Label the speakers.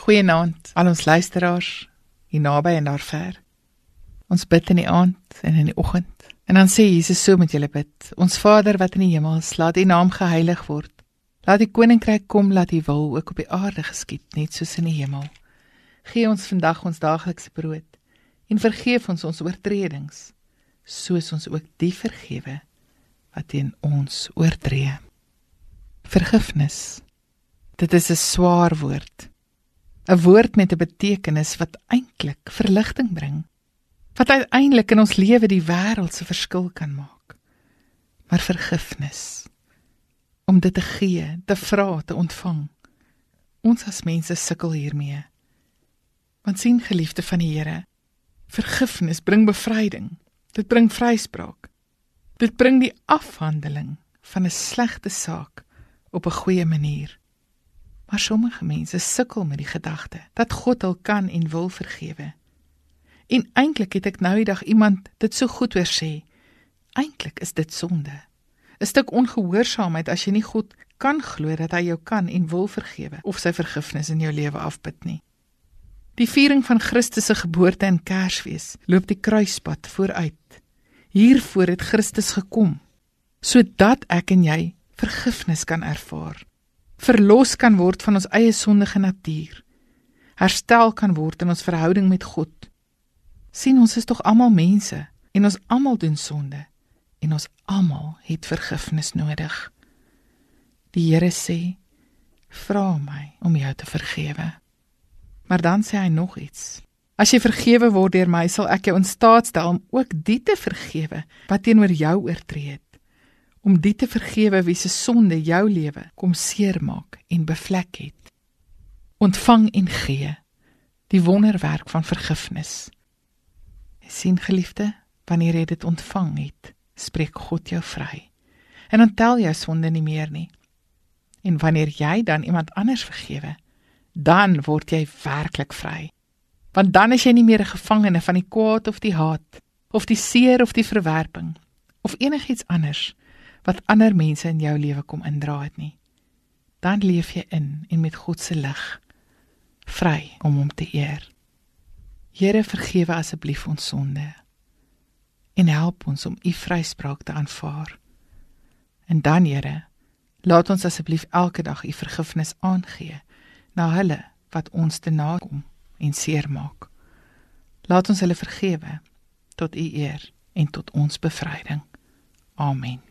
Speaker 1: Goeienaand aan ons luisteraars hier naby en daar ver. Ons bid in die aand en in die oggend. En dan sê Jesus so met julle bid: Ons Vader wat in die hemel is, laat U naam geheilig word. Laat U koninkryk kom, laat U wil ook op die aarde geskied, net soos in die hemel. Gee ons vandag ons daaglikse brood en vergeef ons ons oortredings, soos ons ook die vergewe wat teen ons oortree. Vergifnis. Dit is 'n swaar woord. 'n woord met 'n betekenis wat eintlik verligting bring. Wat uiteindelik in ons lewe die wêreld se verskil kan maak. Maar vergifnis om dit te gee, te vra, te ontvang. Ons as mense sukkel hiermee. Want sien geliefde van die Here, vergifnis bring bevryding. Dit bring vryspraak. Dit bring die afhandeling van 'n slegte saak op 'n goeie manier. Maar sommige mense sukkel met die gedagte dat God hul kan en wil vergewe. En eintlik het ek nou die dag iemand dit so goed hoor sê. Eintlik is dit sonde. 'n Stuk ongehoorsaamheid as jy nie God kan glo dat hy jou kan en wil vergewe of sy vergifnis in jou lewe afbid nie. Die viering van Christus se geboorte in Kersfees loop die kruispad vooruit. Hiervoor het Christus gekom sodat ek en jy vergifnis kan ervaar verlos kan word van ons eie sondige natuur. Herstel kan word in ons verhouding met God. sien ons is tog almal mense en ons almal doen sonde en ons almal het vergifnis nodig. Die Here sê: "Vra my om jou te vergewe." Maar dan sê hy nog iets. As jy vergewe word deur my, sal ek jou in staat stel om ook die te vergewe wat teenoor jou oortree het om die te vergewe wie se sonde jou lewe kom seermaak en bevlek het. Ontvang en gee die wonderwerk van vergifnis. Jy sien geliefde, wanneer jy dit ontvang het, spreek God jou vry. En dan tel jou sonde nie meer nie. En wanneer jy dan iemand anders vergewe, dan word jy werklik vry. Want dan is jy nie meer 'n gevangene van die kwaad of die haat of die seer of die verwerping of enigiets anders wat ander mense in jou lewe kom indra het nie. Dan leef jy in en met God se lig vry om hom te eer. Here vergewe asseblief ons sonde en help ons om u vryspraak te aanvaar. En dan Here, laat ons asseblief elke dag u vergifnis aangee na hulle wat ons te nakom en seermaak. Laat ons hulle vergewe tot u eer en tot ons bevryding. Amen.